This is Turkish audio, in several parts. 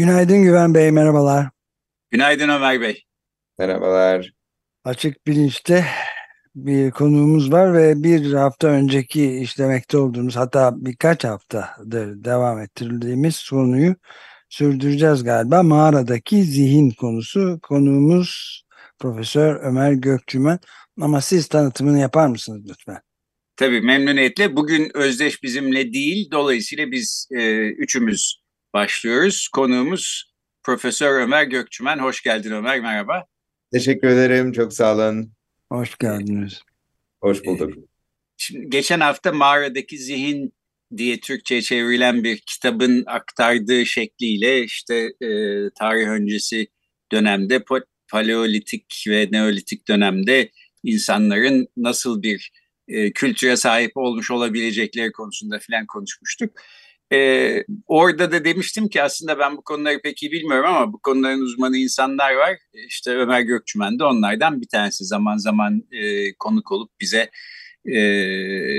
Günaydın Güven Bey, merhabalar. Günaydın Ömer Bey. Merhabalar. Açık Bilinç'te bir konuğumuz var ve bir hafta önceki işlemekte olduğumuz hatta birkaç haftadır devam ettirdiğimiz konuyu sürdüreceğiz galiba. Mağaradaki zihin konusu. Konuğumuz Profesör Ömer Gökçümen. Ama siz tanıtımını yapar mısınız lütfen? Tabii memnuniyetle. Bugün Özdeş bizimle değil. Dolayısıyla biz e, üçümüz başlıyoruz. Konuğumuz Profesör Ömer Gökçümen. Hoş geldin Ömer, merhaba. Teşekkür ederim, çok sağ olun. Hoş geldiniz. Hoş bulduk. Şimdi geçen hafta Mağaradaki Zihin diye Türkçe'ye çevrilen bir kitabın aktardığı şekliyle işte e, tarih öncesi dönemde paleolitik ve neolitik dönemde insanların nasıl bir e, kültüre sahip olmuş olabilecekleri konusunda filan konuşmuştuk. E, orada da demiştim ki aslında ben bu konuları pek iyi bilmiyorum ama bu konuların uzmanı insanlar var. İşte Ömer Gökçümen de onlardan bir tanesi zaman zaman e, konuk olup bize e,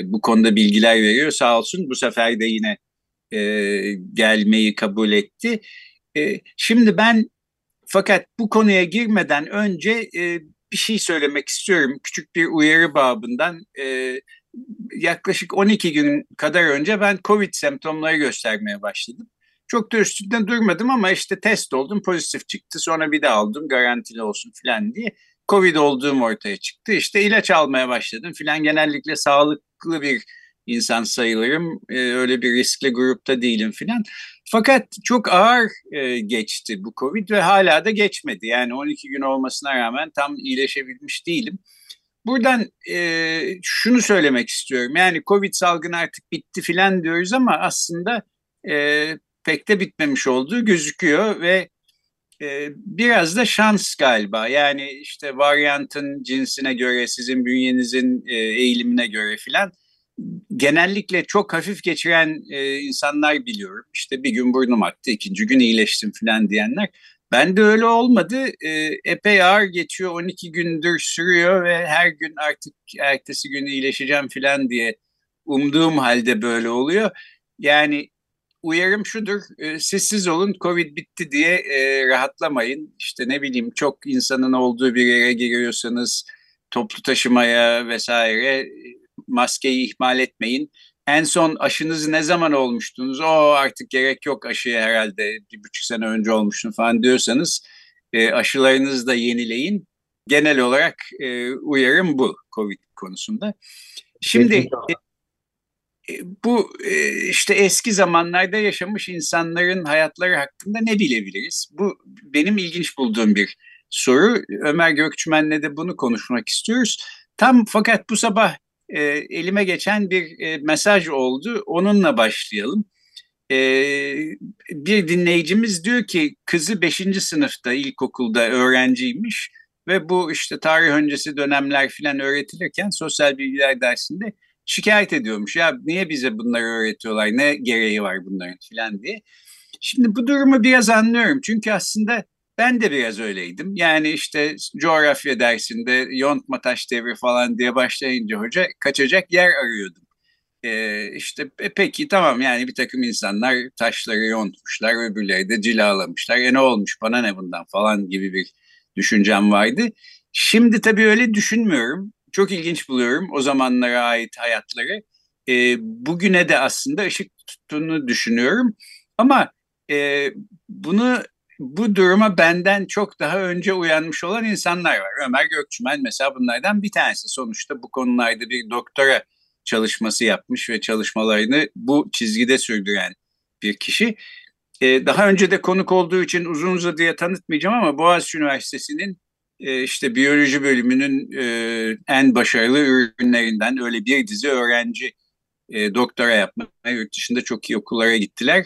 bu konuda bilgiler veriyor. Sağ olsun bu sefer de yine e, gelmeyi kabul etti. E, şimdi ben fakat bu konuya girmeden önce e, bir şey söylemek istiyorum. Küçük bir uyarı babından. E, yaklaşık 12 gün kadar önce ben COVID semptomları göstermeye başladım. Çok da üstünde durmadım ama işte test oldum pozitif çıktı. Sonra bir de aldım garantili olsun filan diye. Covid olduğum ortaya çıktı. İşte ilaç almaya başladım filan. Genellikle sağlıklı bir insan sayılırım. E, öyle bir riskli grupta değilim filan. Fakat çok ağır e, geçti bu Covid ve hala da geçmedi. Yani 12 gün olmasına rağmen tam iyileşebilmiş değilim. Buradan e, şunu söylemek istiyorum. Yani Covid salgını artık bitti filan diyoruz ama aslında e, pek de bitmemiş olduğu gözüküyor ve e, biraz da şans galiba. Yani işte varyantın cinsine göre, sizin bünyenizin e, eğilimine göre filan genellikle çok hafif geçiren e, insanlar biliyorum. İşte bir gün burnum aktı, ikinci gün iyileştim falan diyenler. Ben de öyle olmadı. E, epey ağır geçiyor, 12 gündür sürüyor ve her gün artık ertesi gün iyileşeceğim falan diye umduğum halde böyle oluyor. Yani uyarım şudur, e, sessiz olun, Covid bitti diye e, rahatlamayın. İşte ne bileyim çok insanın olduğu bir yere giriyorsanız toplu taşımaya vesaire maskeyi ihmal etmeyin. En son aşınız ne zaman olmuştunuz? O artık gerek yok aşıya herhalde bir buçuk sene önce olmuştun falan diyorsanız e, aşılarınızı da yenileyin. Genel olarak e, uyarım bu COVID konusunda. Şimdi e, e, bu e, işte eski zamanlarda yaşamış insanların hayatları hakkında ne bilebiliriz? Bu benim ilginç bulduğum bir soru. Ömer Gökçümen'le de bunu konuşmak istiyoruz. Tam fakat bu sabah e, elime geçen bir e, mesaj oldu. Onunla başlayalım. E, bir dinleyicimiz diyor ki kızı 5. sınıfta ilkokulda öğrenciymiş ve bu işte tarih öncesi dönemler filan öğretilirken sosyal bilgiler dersinde şikayet ediyormuş. Ya niye bize bunları öğretiyorlar, ne gereği var bunların filan diye. Şimdi bu durumu biraz anlıyorum. Çünkü aslında ben de biraz öyleydim. Yani işte coğrafya dersinde yontma taş devri falan diye başlayınca hoca kaçacak yer arıyordum. Ee, işte e, peki tamam yani bir takım insanlar taşları yontmuşlar, öbürleri de cilalamışlar. E ne olmuş bana ne bundan falan gibi bir düşüncem vardı. Şimdi tabii öyle düşünmüyorum. Çok ilginç buluyorum o zamanlara ait hayatları. E, bugüne de aslında ışık tuttuğunu düşünüyorum. Ama e, bunu bu duruma benden çok daha önce uyanmış olan insanlar var. Ömer Gökçümen mesela bunlardan bir tanesi. Sonuçta bu konularda bir doktora çalışması yapmış ve çalışmalarını bu çizgide sürdüren bir kişi. Ee, daha önce de konuk olduğu için uzun uzadıya tanıtmayacağım ama Boğaziçi Üniversitesi'nin e, işte biyoloji bölümünün e, en başarılı ürünlerinden öyle bir dizi öğrenci e, doktora yapmaya yurt dışında çok iyi okullara gittiler.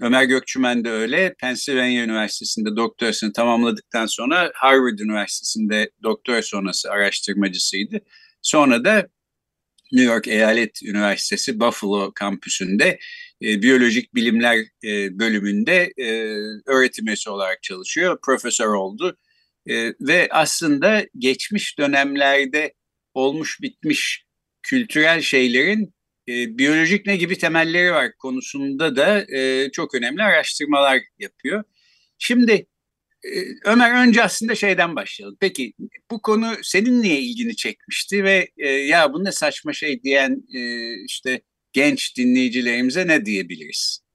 Ömer Gökçümen de öyle. Pennsylvania Üniversitesi'nde doktorasını tamamladıktan sonra Harvard Üniversitesi'nde doktora sonrası araştırmacısıydı. Sonra da New York Eyalet Üniversitesi Buffalo kampüsünde e, biyolojik bilimler e, bölümünde e, öğretim üyesi olarak çalışıyor. Profesör oldu. E, ve aslında geçmiş dönemlerde olmuş bitmiş kültürel şeylerin e, biyolojik ne gibi temelleri var konusunda da e, çok önemli araştırmalar yapıyor. Şimdi e, Ömer önce aslında şeyden başlayalım. Peki bu konu senin niye ilgini çekmişti ve e, ya bu ne saçma şey diyen e, işte genç dinleyicilerimize ne diyebiliriz?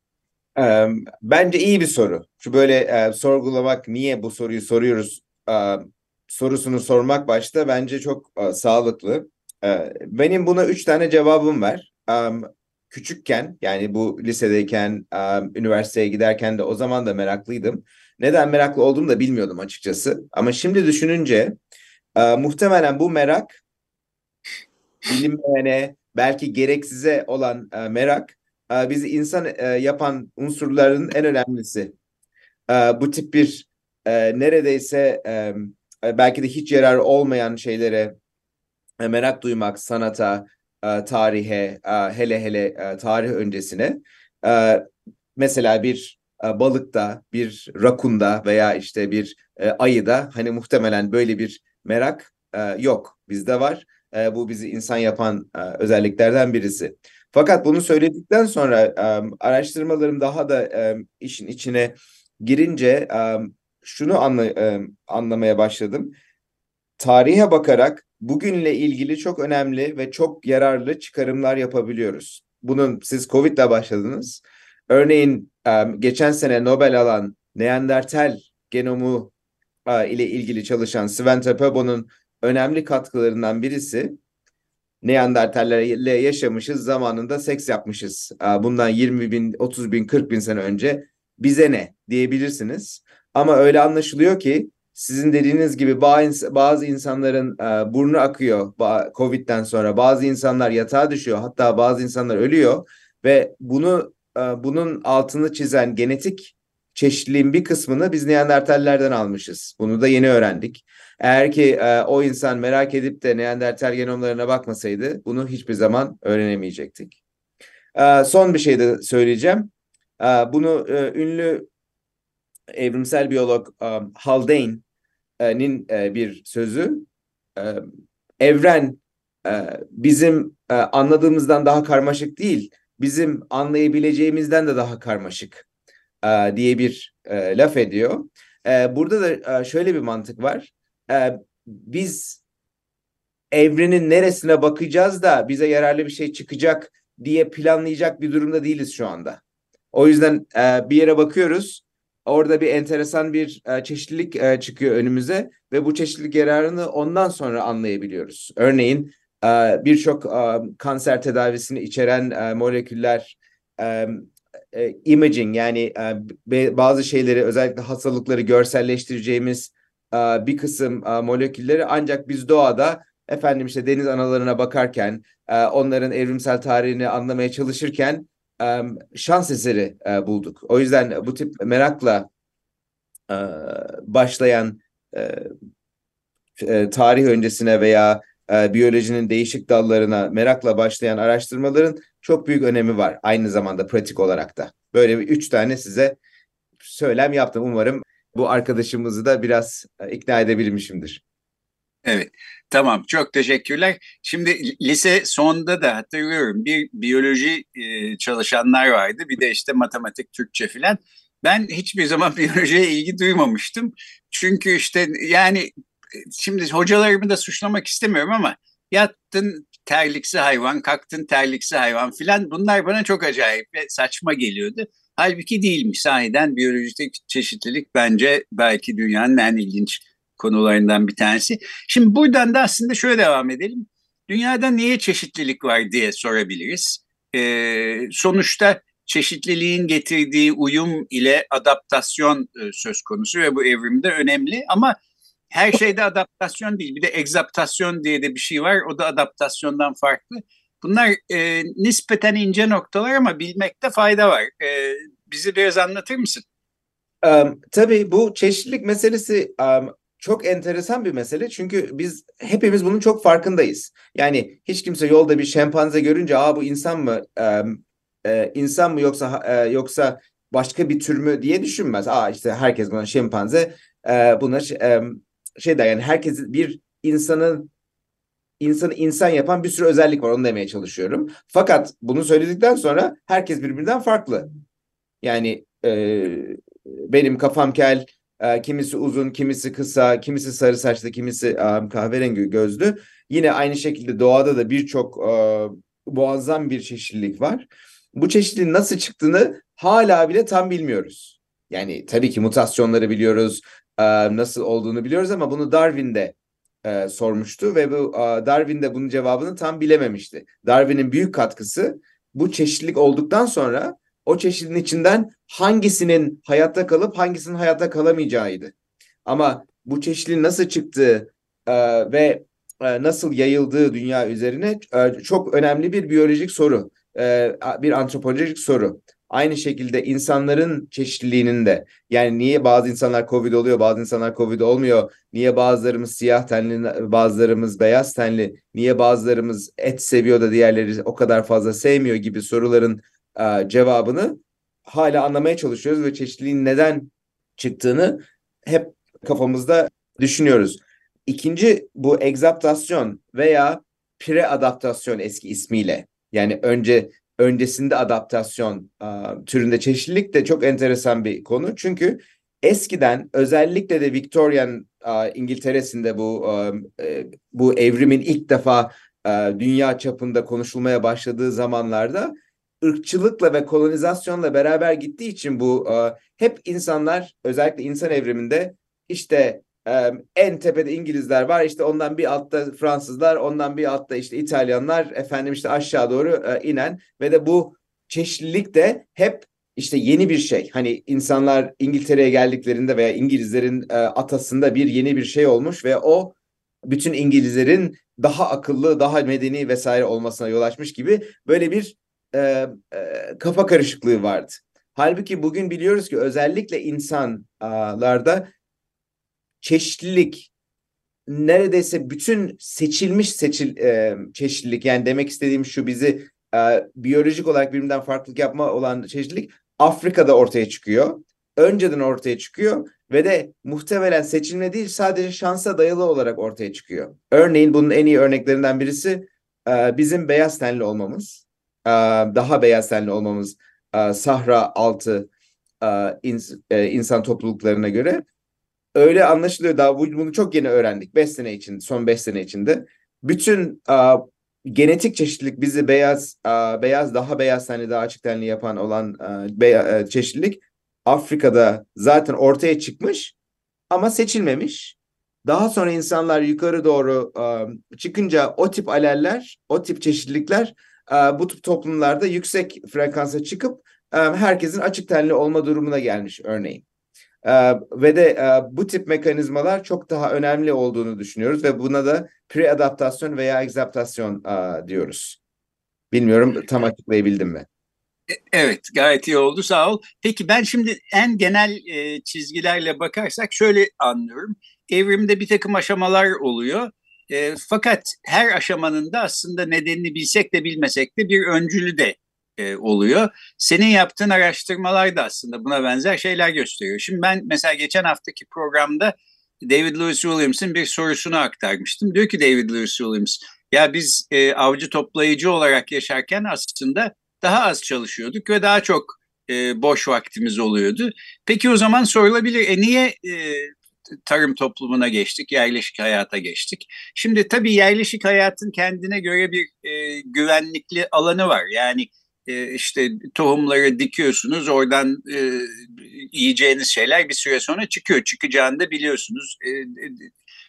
Ee, bence iyi bir soru. Şu böyle e, sorgulamak, niye bu soruyu soruyoruz e, sorusunu sormak başta bence çok e, sağlıklı. E, benim buna üç tane cevabım var. E, küçükken yani bu lisedeyken, e, üniversiteye giderken de o zaman da meraklıydım. Neden meraklı olduğumu da bilmiyordum açıkçası. Ama şimdi düşününce e, muhtemelen bu merak bilinmeyene, belki gereksize olan e, merak e, bizi insan e, yapan unsurların en önemlisi. E, bu tip bir e, neredeyse e, belki de hiç yarar olmayan şeylere e, merak duymak, sanata, e, tarihe, e, hele hele e, tarih öncesine. Mesela bir balıkta, bir rakunda veya işte bir e, ayıda hani muhtemelen böyle bir merak yok. Bizde var. Bu bizi insan yapan özelliklerden birisi. Fakat bunu söyledikten sonra araştırmalarım daha da işin içine girince şunu anla, anlamaya başladım. Tarihe bakarak bugünle ilgili çok önemli ve çok yararlı çıkarımlar yapabiliyoruz. Bunun siz Covid'le başladınız. Örneğin geçen sene Nobel alan Neandertal genomu ile ilgili çalışan Svante Pääbo'nun önemli katkılarından birisi Neandertallerle yaşamışız zamanında seks yapmışız. Bundan 20 bin, 30 bin, 40 bin sene önce bize ne diyebilirsiniz. Ama öyle anlaşılıyor ki sizin dediğiniz gibi bazı insanların burnu akıyor Covid'den sonra. Bazı insanlar yatağa düşüyor hatta bazı insanlar ölüyor ve bunu bunun altını çizen genetik çeşitliliğin bir kısmını biz Neandertallerden almışız. Bunu da yeni öğrendik. Eğer ki e, o insan merak edip de Neandertal genomlarına bakmasaydı bunu hiçbir zaman öğrenemeyecektik. E, son bir şey de söyleyeceğim. E, bunu e, ünlü evrimsel biyolog Haldane'nin e, bir sözü. E, evren e, bizim anladığımızdan daha karmaşık değil, bizim anlayabileceğimizden de daha karmaşık diye bir laf ediyor. Burada da şöyle bir mantık var. Biz evrenin neresine bakacağız da bize yararlı bir şey çıkacak diye planlayacak bir durumda değiliz şu anda. O yüzden bir yere bakıyoruz. Orada bir enteresan bir e, çeşitlilik e, çıkıyor önümüze ve bu çeşitlilik yararını ondan sonra anlayabiliyoruz. Örneğin e, birçok e, kanser tedavisini içeren e, moleküller e, e, imaging yani e, bazı şeyleri özellikle hastalıkları görselleştireceğimiz e, bir kısım e, molekülleri ancak biz doğada efendim işte deniz analarına bakarken e, onların evrimsel tarihini anlamaya çalışırken şans eseri e, bulduk. O yüzden bu tip merakla e, başlayan e, tarih öncesine veya biyolojinin değişik dallarına merakla başlayan araştırmaların çok büyük önemi var. Aynı zamanda pratik olarak da. Böyle bir üç tane size söylem yaptım. Umarım bu arkadaşımızı da biraz ikna edebilmişimdir. Evet, tamam. Çok teşekkürler. Şimdi lise sonunda da hatırlıyorum bir biyoloji e, çalışanlar vardı. Bir de işte matematik, Türkçe filan. Ben hiçbir zaman biyolojiye ilgi duymamıştım. Çünkü işte yani şimdi hocalarımı da suçlamak istemiyorum ama yattın terliksi hayvan, kalktın terliksi hayvan filan bunlar bana çok acayip ve saçma geliyordu. Halbuki değilmiş. Sahiden biyolojik çeşitlilik bence belki dünyanın en ilginç konularından bir tanesi. Şimdi buradan da aslında şöyle devam edelim. Dünyada niye çeşitlilik var diye sorabiliriz. Ee, sonuçta çeşitliliğin getirdiği uyum ile adaptasyon e, söz konusu ve bu evrimde önemli ama her şeyde adaptasyon değil. Bir de egzaptasyon diye de bir şey var. O da adaptasyondan farklı. Bunlar e, nispeten ince noktalar ama bilmekte fayda var. E, bizi biraz anlatır mısın? Um, tabii bu çeşitlilik meselesi um, çok enteresan bir mesele çünkü biz hepimiz bunun çok farkındayız. Yani hiç kimse yolda bir şempanze görünce aa bu insan mı um, e, insan mı yoksa e, yoksa başka bir tür mü diye düşünmez. Aa işte herkes buna şempanze e, buna e, şey der yani herkes bir insanın insanı insan yapan bir sürü özellik var onu demeye çalışıyorum. Fakat bunu söyledikten sonra herkes birbirinden farklı. Yani e, benim kafam kel, e, kimisi uzun, kimisi kısa, kimisi sarı saçlı, kimisi e, kahverengi gözlü. Yine aynı şekilde doğada da birçok e, muazzam bir çeşitlilik var. Bu çeşitliliğin nasıl çıktığını hala bile tam bilmiyoruz. Yani tabii ki mutasyonları biliyoruz, e, nasıl olduğunu biliyoruz ama bunu Darwin'de e, sormuştu ve bu e, Darwin de bunun cevabını tam bilememişti. Darwin'in büyük katkısı bu çeşitlilik olduktan sonra o çeşidin içinden hangisinin hayatta kalıp hangisinin hayatta kalamayacağıydı. Ama bu çeşitliliğin nasıl çıktığı e, ve e, nasıl yayıldığı dünya üzerine e, çok önemli bir biyolojik soru, e, bir antropolojik soru. Aynı şekilde insanların çeşitliliğinin de yani niye bazı insanlar Covid oluyor, bazı insanlar Covid olmuyor, niye bazılarımız siyah tenli, bazılarımız beyaz tenli, niye bazılarımız et seviyor da diğerleri o kadar fazla sevmiyor gibi soruların e, cevabını hala anlamaya çalışıyoruz ve çeşitliliğin neden çıktığını hep kafamızda düşünüyoruz. İkinci bu egzaptasyon veya preadaptasyon eski ismiyle yani önce öncesinde adaptasyon uh, türünde çeşitlilik de çok enteresan bir konu. Çünkü eskiden özellikle de Victorian uh, İngiltere'sinde bu uh, bu evrimin ilk defa uh, dünya çapında konuşulmaya başladığı zamanlarda ırkçılıkla ve kolonizasyonla beraber gittiği için bu uh, hep insanlar özellikle insan evriminde işte en tepede İngilizler var işte ondan bir altta Fransızlar ondan bir altta işte İtalyanlar efendim işte aşağı doğru inen ve de bu çeşitlilik de hep işte yeni bir şey. Hani insanlar İngiltere'ye geldiklerinde veya İngilizlerin atasında bir yeni bir şey olmuş ve o bütün İngilizlerin daha akıllı, daha medeni vesaire olmasına yol açmış gibi böyle bir e, e, kafa karışıklığı vardı. Halbuki bugün biliyoruz ki özellikle insanlarda çeşitlilik neredeyse bütün seçilmiş seçil e, çeşitlilik yani demek istediğim şu bizi e, biyolojik olarak birbirinden farklılık yapma olan çeşitlilik Afrika'da ortaya çıkıyor. Önceden ortaya çıkıyor ve de muhtemelen seçilme değil sadece şansa dayalı olarak ortaya çıkıyor. Örneğin bunun en iyi örneklerinden birisi e, bizim beyaz tenli olmamız. E, daha beyaz tenli olmamız e, Sahra altı e, e, insan topluluklarına göre öyle anlaşılıyor. Daha bunu çok yeni öğrendik. 5 sene için, son 5 sene içinde. Bütün genetik çeşitlilik bizi beyaz, beyaz daha beyaz tenli, daha açık tenli yapan olan çeşitlilik Afrika'da zaten ortaya çıkmış ama seçilmemiş. Daha sonra insanlar yukarı doğru çıkınca o tip aleller, o tip çeşitlilikler bu tip toplumlarda yüksek frekansa çıkıp a, herkesin açık tenli olma durumuna gelmiş örneğin. Ee, ve de e, bu tip mekanizmalar çok daha önemli olduğunu düşünüyoruz ve buna da preadaptasyon veya egzaptasyon e, diyoruz. Bilmiyorum tam açıklayabildim mi? E, evet gayet iyi oldu sağ ol. Peki ben şimdi en genel e, çizgilerle bakarsak şöyle anlıyorum. Evrimde bir takım aşamalar oluyor. E, fakat her aşamanın da aslında nedenini bilsek de bilmesek de bir öncülü de e, oluyor. Senin yaptığın araştırmalar da aslında buna benzer şeyler gösteriyor. Şimdi ben mesela geçen haftaki programda David Lewis Williams'ın bir sorusunu aktarmıştım. Diyor ki David Lewis Williams, ya biz e, avcı toplayıcı olarak yaşarken aslında daha az çalışıyorduk ve daha çok e, boş vaktimiz oluyordu. Peki o zaman sorulabilir, e niye e, tarım toplumuna geçtik, yerleşik hayata geçtik. Şimdi tabii yerleşik hayatın kendine göre bir e, güvenlikli alanı var. Yani e, işte tohumları dikiyorsunuz oradan e, yiyeceğiniz şeyler bir süre sonra çıkıyor. Çıkacağını da biliyorsunuz. E, e,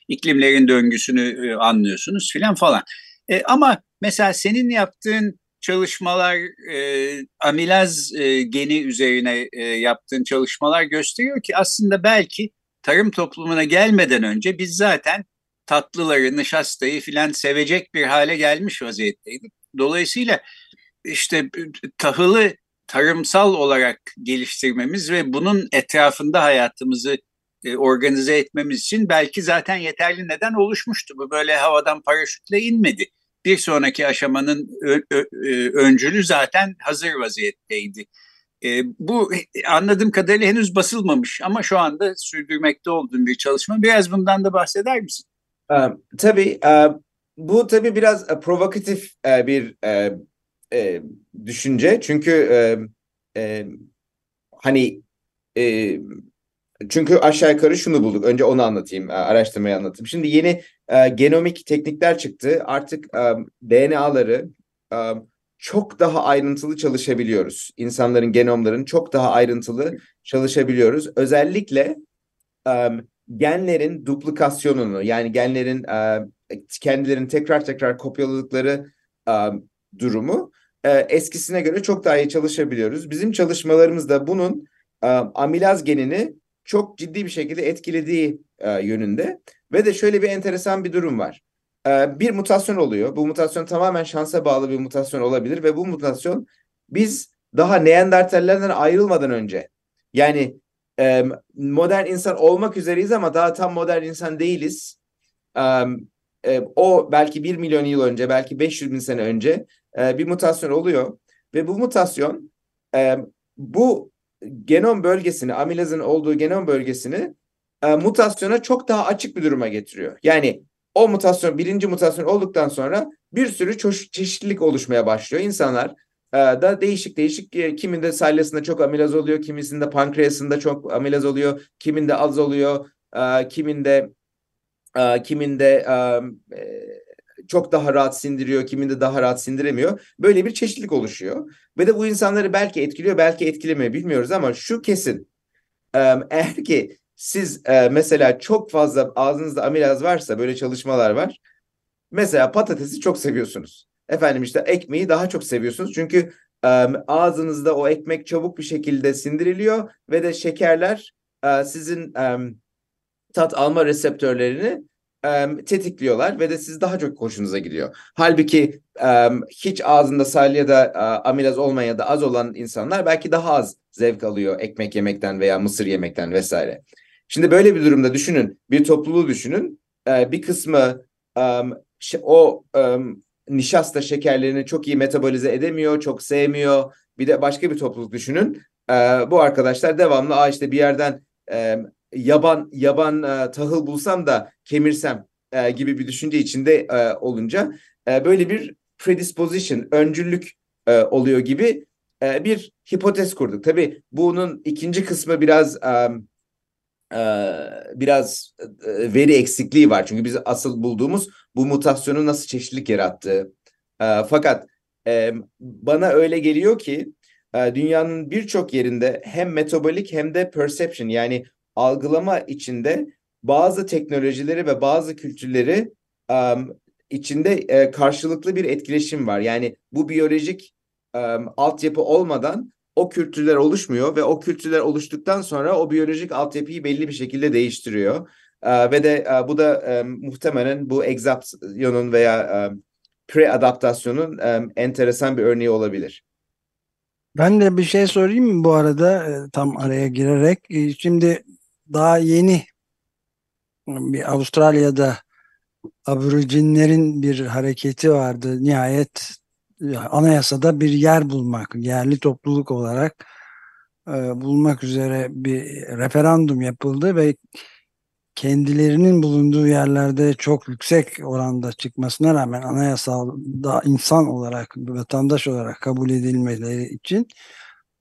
iklimlerin döngüsünü e, anlıyorsunuz filan falan. E, ama mesela senin yaptığın çalışmalar e, amilaz e, geni üzerine e, yaptığın çalışmalar gösteriyor ki aslında belki tarım toplumuna gelmeden önce biz zaten tatlıları, nişastayı filan sevecek bir hale gelmiş vaziyetteydik. Dolayısıyla işte tahılı tarımsal olarak geliştirmemiz ve bunun etrafında hayatımızı e, organize etmemiz için belki zaten yeterli neden oluşmuştu. Bu böyle havadan paraşütle inmedi. Bir sonraki aşamanın e, öncülü zaten hazır vaziyetteydi. E, bu anladığım kadarıyla henüz basılmamış ama şu anda sürdürmekte olduğum bir çalışma. Biraz bundan da bahseder misin? E, tabii. E, bu tabii biraz e, provokatif e, bir e, e, düşünce. Çünkü e, e, hani e, çünkü aşağı yukarı şunu bulduk. Önce onu anlatayım, e, araştırmayı anlatayım. Şimdi yeni e, genomik teknikler çıktı. Artık e, DNA'ları e, çok daha ayrıntılı çalışabiliyoruz. İnsanların genomların çok daha ayrıntılı çalışabiliyoruz. Özellikle e, genlerin duplikasyonunu yani genlerin e, kendilerini tekrar tekrar kopyaladıkları e, durumu e, eskisine göre çok daha iyi çalışabiliyoruz. Bizim çalışmalarımızda bunun e, amilaz genini çok ciddi bir şekilde etkilediği e, yönünde ve de şöyle bir enteresan bir durum var. E, bir mutasyon oluyor. Bu mutasyon tamamen şansa bağlı bir mutasyon olabilir ve bu mutasyon biz daha Neandertallerden ayrılmadan önce yani e, modern insan olmak üzereyiz ama daha tam modern insan değiliz. E, e, o belki 1 milyon yıl önce, belki 500 bin sene önce e, bir mutasyon oluyor ve bu mutasyon bu genom bölgesini, amilazın olduğu genom bölgesini mutasyona çok daha açık bir duruma getiriyor. Yani o mutasyon, birinci mutasyon olduktan sonra bir sürü çeşitlilik oluşmaya başlıyor. İnsanlar e, da değişik değişik, e, kiminde salyasında çok amilaz oluyor, kimisinde pankreasında çok amilaz oluyor, kiminde az oluyor, e, kiminde kiminde çok daha rahat sindiriyor, kiminde daha rahat sindiremiyor. Böyle bir çeşitlilik oluşuyor. Ve de bu insanları belki etkiliyor, belki etkilemiyor bilmiyoruz ama şu kesin. Eğer ki siz mesela çok fazla ağzınızda amilaz varsa böyle çalışmalar var. Mesela patatesi çok seviyorsunuz. Efendim işte ekmeği daha çok seviyorsunuz. Çünkü ağzınızda o ekmek çabuk bir şekilde sindiriliyor ve de şekerler sizin tat alma reseptörlerini e, tetikliyorlar ve de siz daha çok hoşunuza gidiyor. Halbuki e, hiç ağzında sal da e, amilaz olmayan ya da az olan insanlar belki daha az zevk alıyor ekmek yemekten veya mısır yemekten vesaire. Şimdi böyle bir durumda düşünün, bir topluluğu düşünün. E, bir kısmı e, o e, nişasta şekerlerini çok iyi metabolize edemiyor, çok sevmiyor. Bir de başka bir topluluk düşünün. E, bu arkadaşlar devamlı Aa işte bir yerden e, yaban yaban e, tahıl bulsam da kemirsem e, gibi bir düşünce içinde e, olunca e, böyle bir predisposition, öncüllük e, oluyor gibi e, bir hipotez kurduk. Tabii bunun ikinci kısmı biraz e, biraz e, veri eksikliği var. Çünkü biz asıl bulduğumuz bu mutasyonun nasıl çeşitlilik yarattığı. E, fakat e, bana öyle geliyor ki e, dünyanın birçok yerinde hem metabolik hem de perception yani algılama içinde bazı teknolojileri ve bazı kültürleri içinde e, karşılıklı bir etkileşim var. Yani bu biyolojik altyapı olmadan o kültürler oluşmuyor ve o kültürler oluştuktan sonra o biyolojik altyapıyı belli bir şekilde değiştiriyor. Uh, ve de uh, bu da um, muhtemelen bu egzapsiyonun veya um, pre-adaptasyonun um, enteresan bir örneği olabilir. Ben de bir şey sorayım mı bu arada tam araya girerek? Şimdi daha yeni bir Avustralya'da aborjinlerin bir hareketi vardı. Nihayet anayasada bir yer bulmak, yerli topluluk olarak e, bulmak üzere bir referandum yapıldı ve kendilerinin bulunduğu yerlerde çok yüksek oranda çıkmasına rağmen anayasalda insan olarak, vatandaş olarak kabul edilmeleri için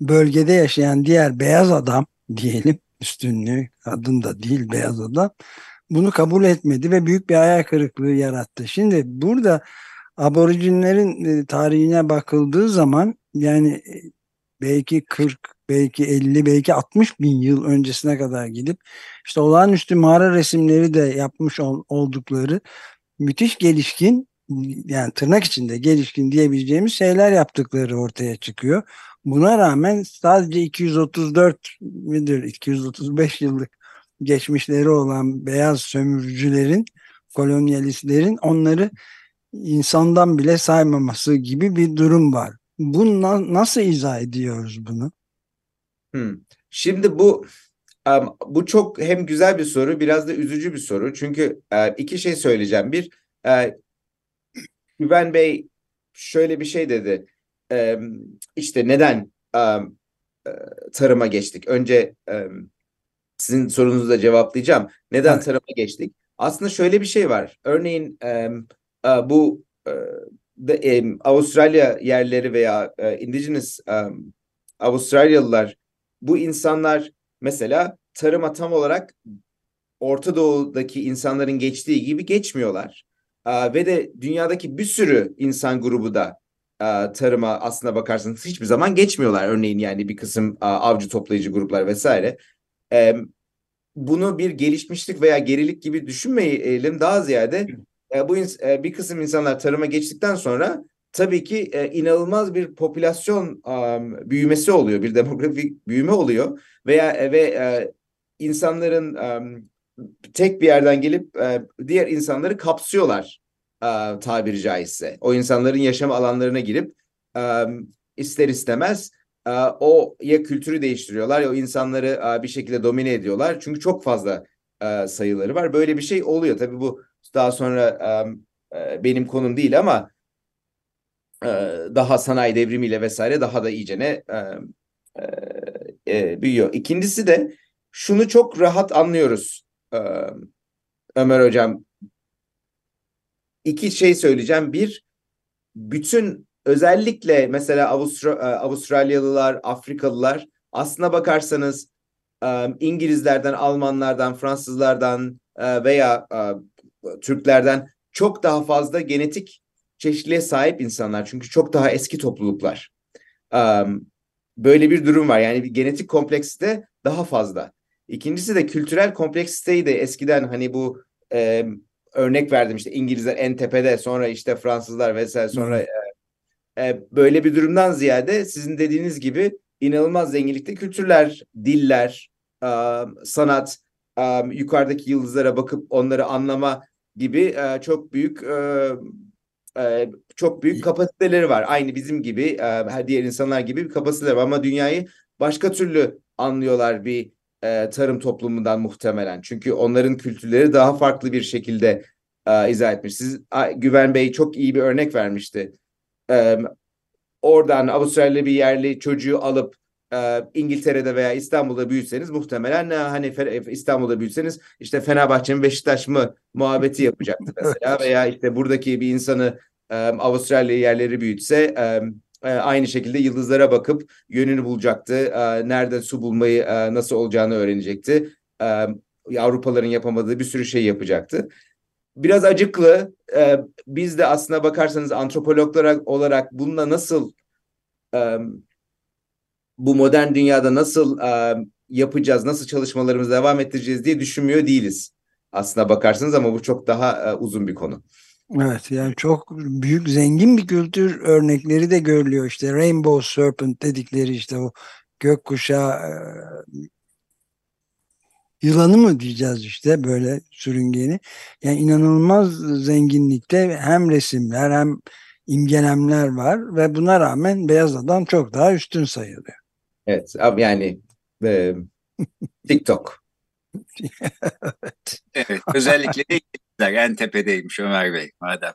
bölgede yaşayan diğer beyaz adam diyelim üstünlüğü kadın da değil beyaz adam bunu kabul etmedi ve büyük bir hayal kırıklığı yarattı. Şimdi burada aborjinlerin e, tarihine bakıldığı zaman yani e, belki 40 belki 50 belki 60 bin yıl öncesine kadar gidip işte olağanüstü mağara resimleri de yapmış oldukları müthiş gelişkin yani tırnak içinde gelişkin diyebileceğimiz şeyler yaptıkları ortaya çıkıyor. Buna rağmen sadece 234 midir 235 yıllık geçmişleri olan beyaz sömürücülerin, kolonyalistlerin onları insandan bile saymaması gibi bir durum var. Bu na nasıl izah ediyoruz bunu? Hmm. Şimdi bu um, bu çok hem güzel bir soru biraz da üzücü bir soru. Çünkü uh, iki şey söyleyeceğim. Bir uh, Güven Bey şöyle bir şey dedi. Um, işte neden um, tarıma geçtik? Önce um, sizin sorunuzu da cevaplayacağım. Neden evet. tarıma geçtik? Aslında şöyle bir şey var. Örneğin um, bu uh, de, um, Avustralya yerleri veya uh, indigenous um, Avustralyalılar bu insanlar mesela tarıma tam olarak Orta Doğu'daki insanların geçtiği gibi geçmiyorlar. Uh, ve de dünyadaki bir sürü insan grubu da uh, tarıma aslına bakarsanız hiçbir zaman geçmiyorlar. Örneğin yani bir kısım uh, avcı toplayıcı gruplar vesaire. Um, bunu bir gelişmişlik veya gerilik gibi düşünmeyelim daha ziyade e, bu e, bir kısım insanlar tarıma geçtikten sonra tabii ki e, inanılmaz bir popülasyon büyümesi oluyor, bir demografik büyüme oluyor veya ve insanların tek bir yerden gelip diğer insanları kapsıyorlar tabiri caizse. O insanların yaşam alanlarına girip ister istemez o ya kültürü değiştiriyorlar ya o insanları bir şekilde domine ediyorlar. Çünkü çok fazla sayıları var. Böyle bir şey oluyor. Tabii bu daha sonra e, benim konum değil ama e, daha sanayi devrimiyle vesaire daha da iyicene e, e, büyüyor. İkincisi de şunu çok rahat anlıyoruz e, Ömer Hocam. İki şey söyleyeceğim. Bir, bütün özellikle mesela Avustra Avustralyalılar, Afrikalılar aslına bakarsanız İngilizlerden, Almanlardan, Fransızlardan veya Türklerden çok daha fazla genetik çeşitliliğe sahip insanlar. Çünkü çok daha eski topluluklar. Böyle bir durum var. Yani bir genetik kompleksite daha fazla. İkincisi de kültürel kompleksiteyi de eskiden hani bu e, örnek verdim işte İngilizler en tepede sonra işte Fransızlar vesaire sonra e, e, böyle bir durumdan ziyade sizin dediğiniz gibi inanılmaz zenginlikte kültürler, diller, e, sanat, e, yukarıdaki yıldızlara bakıp onları anlama gibi e, çok büyük e, e, çok büyük kapasiteleri var. Aynı bizim gibi e, diğer insanlar gibi bir kapasiteleri var ama dünyayı başka türlü anlıyorlar bir e, tarım toplumundan muhtemelen. Çünkü onların kültürleri daha farklı bir şekilde e, izah etmiş. Siz Güven Bey çok iyi bir örnek vermişti. E, oradan Avustralya bir yerli çocuğu alıp e, İngiltere'de veya İstanbul'da büyüseniz muhtemelen e, hani İstanbul'da büyüseniz işte Fenerbahçe mi Beşiktaş mı muhabbeti yapacaktı mesela veya işte buradaki bir insanı e, Avustralya yerleri büyütse e, e, aynı şekilde yıldızlara bakıp yönünü bulacaktı. E, nerede su bulmayı e, nasıl olacağını öğrenecekti. E, Avrupaların yapamadığı bir sürü şey yapacaktı. Biraz acıklı. E, biz de aslına bakarsanız antropologlar olarak bununla nasıl e, bu modern dünyada nasıl e, yapacağız, nasıl çalışmalarımızı devam ettireceğiz diye düşünmüyor değiliz. Aslına bakarsanız ama bu çok daha e, uzun bir konu. Evet yani çok büyük zengin bir kültür örnekleri de görülüyor işte Rainbow Serpent dedikleri işte o gökkuşağı e, yılanı mı diyeceğiz işte böyle sürüngeni. Yani inanılmaz zenginlikte hem resimler hem imgelemler var ve buna rağmen beyaz adam çok daha üstün sayılıyor. Evet abi yani e, TikTok. evet. evet. Özellikle de en tepedeymiş Ömer Bey madem.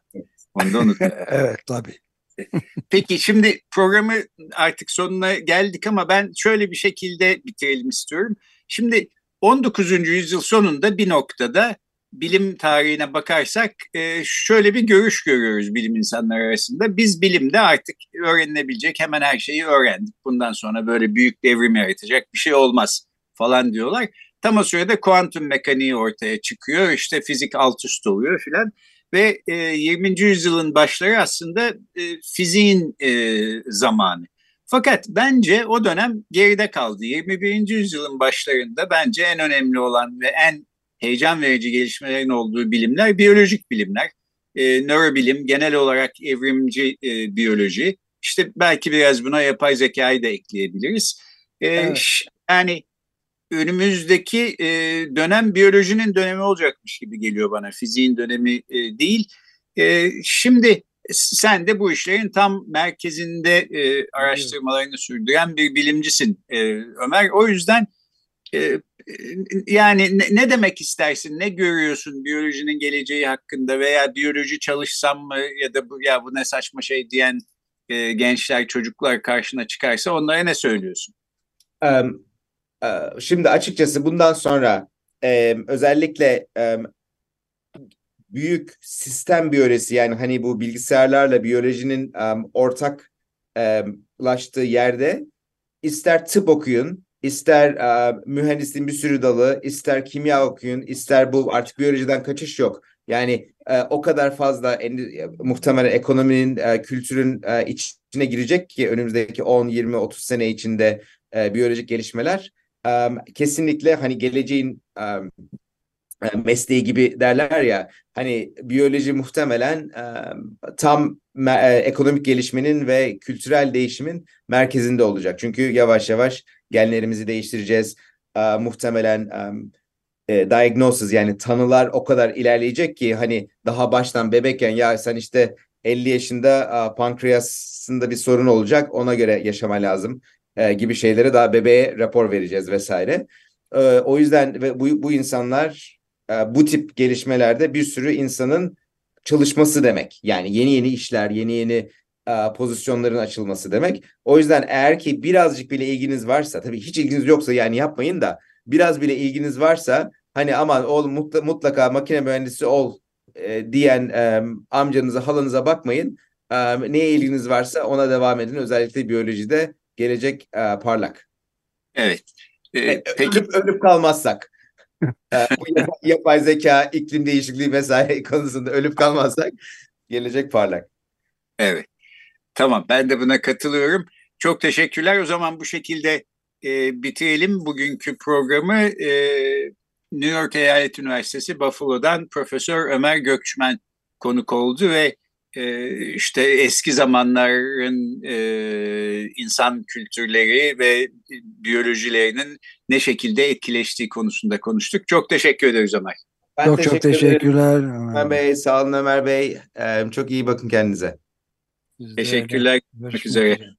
Onu da evet tabii. Peki şimdi programı artık sonuna geldik ama ben şöyle bir şekilde bitirelim istiyorum. Şimdi 19. yüzyıl sonunda bir noktada bilim tarihine bakarsak e, şöyle bir görüş görüyoruz bilim insanları arasında. Biz bilimde artık öğrenilebilecek hemen her şeyi öğrendik. Bundan sonra böyle büyük devrim yaratacak bir şey olmaz falan diyorlar. Tam o sırada kuantum mekaniği ortaya çıkıyor. İşte fizik alt üst oluyor filan. Ve e, 20. yüzyılın başları aslında e, fiziğin e, zamanı. Fakat bence o dönem geride kaldı. 21. yüzyılın başlarında bence en önemli olan ve en heyecan verici gelişmelerin olduğu bilimler biyolojik bilimler. E, nörobilim, genel olarak evrimci e, biyoloji. İşte belki biraz buna yapay zekayı da ekleyebiliriz. E, evet. Yani önümüzdeki e, dönem biyolojinin dönemi olacakmış gibi geliyor bana. Fiziğin dönemi e, değil. E, şimdi sen de bu işlerin tam merkezinde e, araştırmalarını sürdüren bir bilimcisin e, Ömer. O yüzden e, yani ne, demek istersin, ne görüyorsun biyolojinin geleceği hakkında veya biyoloji çalışsam mı ya da bu ya bu ne saçma şey diyen e, gençler, çocuklar karşına çıkarsa onlara ne söylüyorsun? Um, uh, şimdi açıkçası bundan sonra um, özellikle um, büyük sistem biyolojisi yani hani bu bilgisayarlarla biyolojinin um, ortaklaştığı yerde ister tıp okuyun, ister uh, mühendisliğin bir sürü dalı, ister kimya okuyun, ister bu artık biyolojiden kaçış yok. Yani uh, o kadar fazla en, muhtemelen ekonominin, uh, kültürün uh, içine girecek ki önümüzdeki 10, 20, 30 sene içinde uh, biyolojik gelişmeler um, kesinlikle hani geleceğin um, mesleği gibi derler ya hani biyoloji muhtemelen um, tam uh, ekonomik gelişmenin ve kültürel değişimin merkezinde olacak. Çünkü yavaş yavaş genlerimizi değiştireceğiz. Uh, muhtemelen e, diagnosis yani tanılar o kadar ilerleyecek ki hani daha baştan bebekken ya sen işte 50 yaşında uh, pankreasında bir sorun olacak ona göre yaşama lazım e, gibi şeylere daha bebeğe rapor vereceğiz vesaire. E, o yüzden ve bu, bu insanlar e, bu tip gelişmelerde bir sürü insanın çalışması demek. Yani yeni yeni işler, yeni yeni e, pozisyonların açılması demek. O yüzden eğer ki birazcık bile ilginiz varsa, tabii hiç ilginiz yoksa yani yapmayın da biraz bile ilginiz varsa hani aman oğlum mutlaka, mutlaka makine mühendisi ol e, diyen e, amcanıza, halanıza bakmayın. E, neye ilginiz varsa ona devam edin. Özellikle biyolojide gelecek e, parlak. Evet. Ee, E, peki ölüp, ölüp kalmazsak. e, bu yapay, yapay zeka, iklim değişikliği vesaire konusunda ölüp kalmazsak gelecek parlak. Evet. Tamam ben de buna katılıyorum. Çok teşekkürler. O zaman bu şekilde e, bitirelim bugünkü programı. E, New York Eyalet Üniversitesi Buffalo'dan Profesör Ömer Gökçmen konuk oldu ve e, işte eski zamanların e, insan kültürleri ve biyolojilerinin ne şekilde etkileştiği konusunda konuştuk. Çok teşekkür ederiz Ömer. Ben çok çok teşekkür ederim. teşekkürler. Ömer Bey, sağ olun Ömer Bey. E, çok iyi bakın kendinize. Teşekkürler. görüşmek üzere. üzere.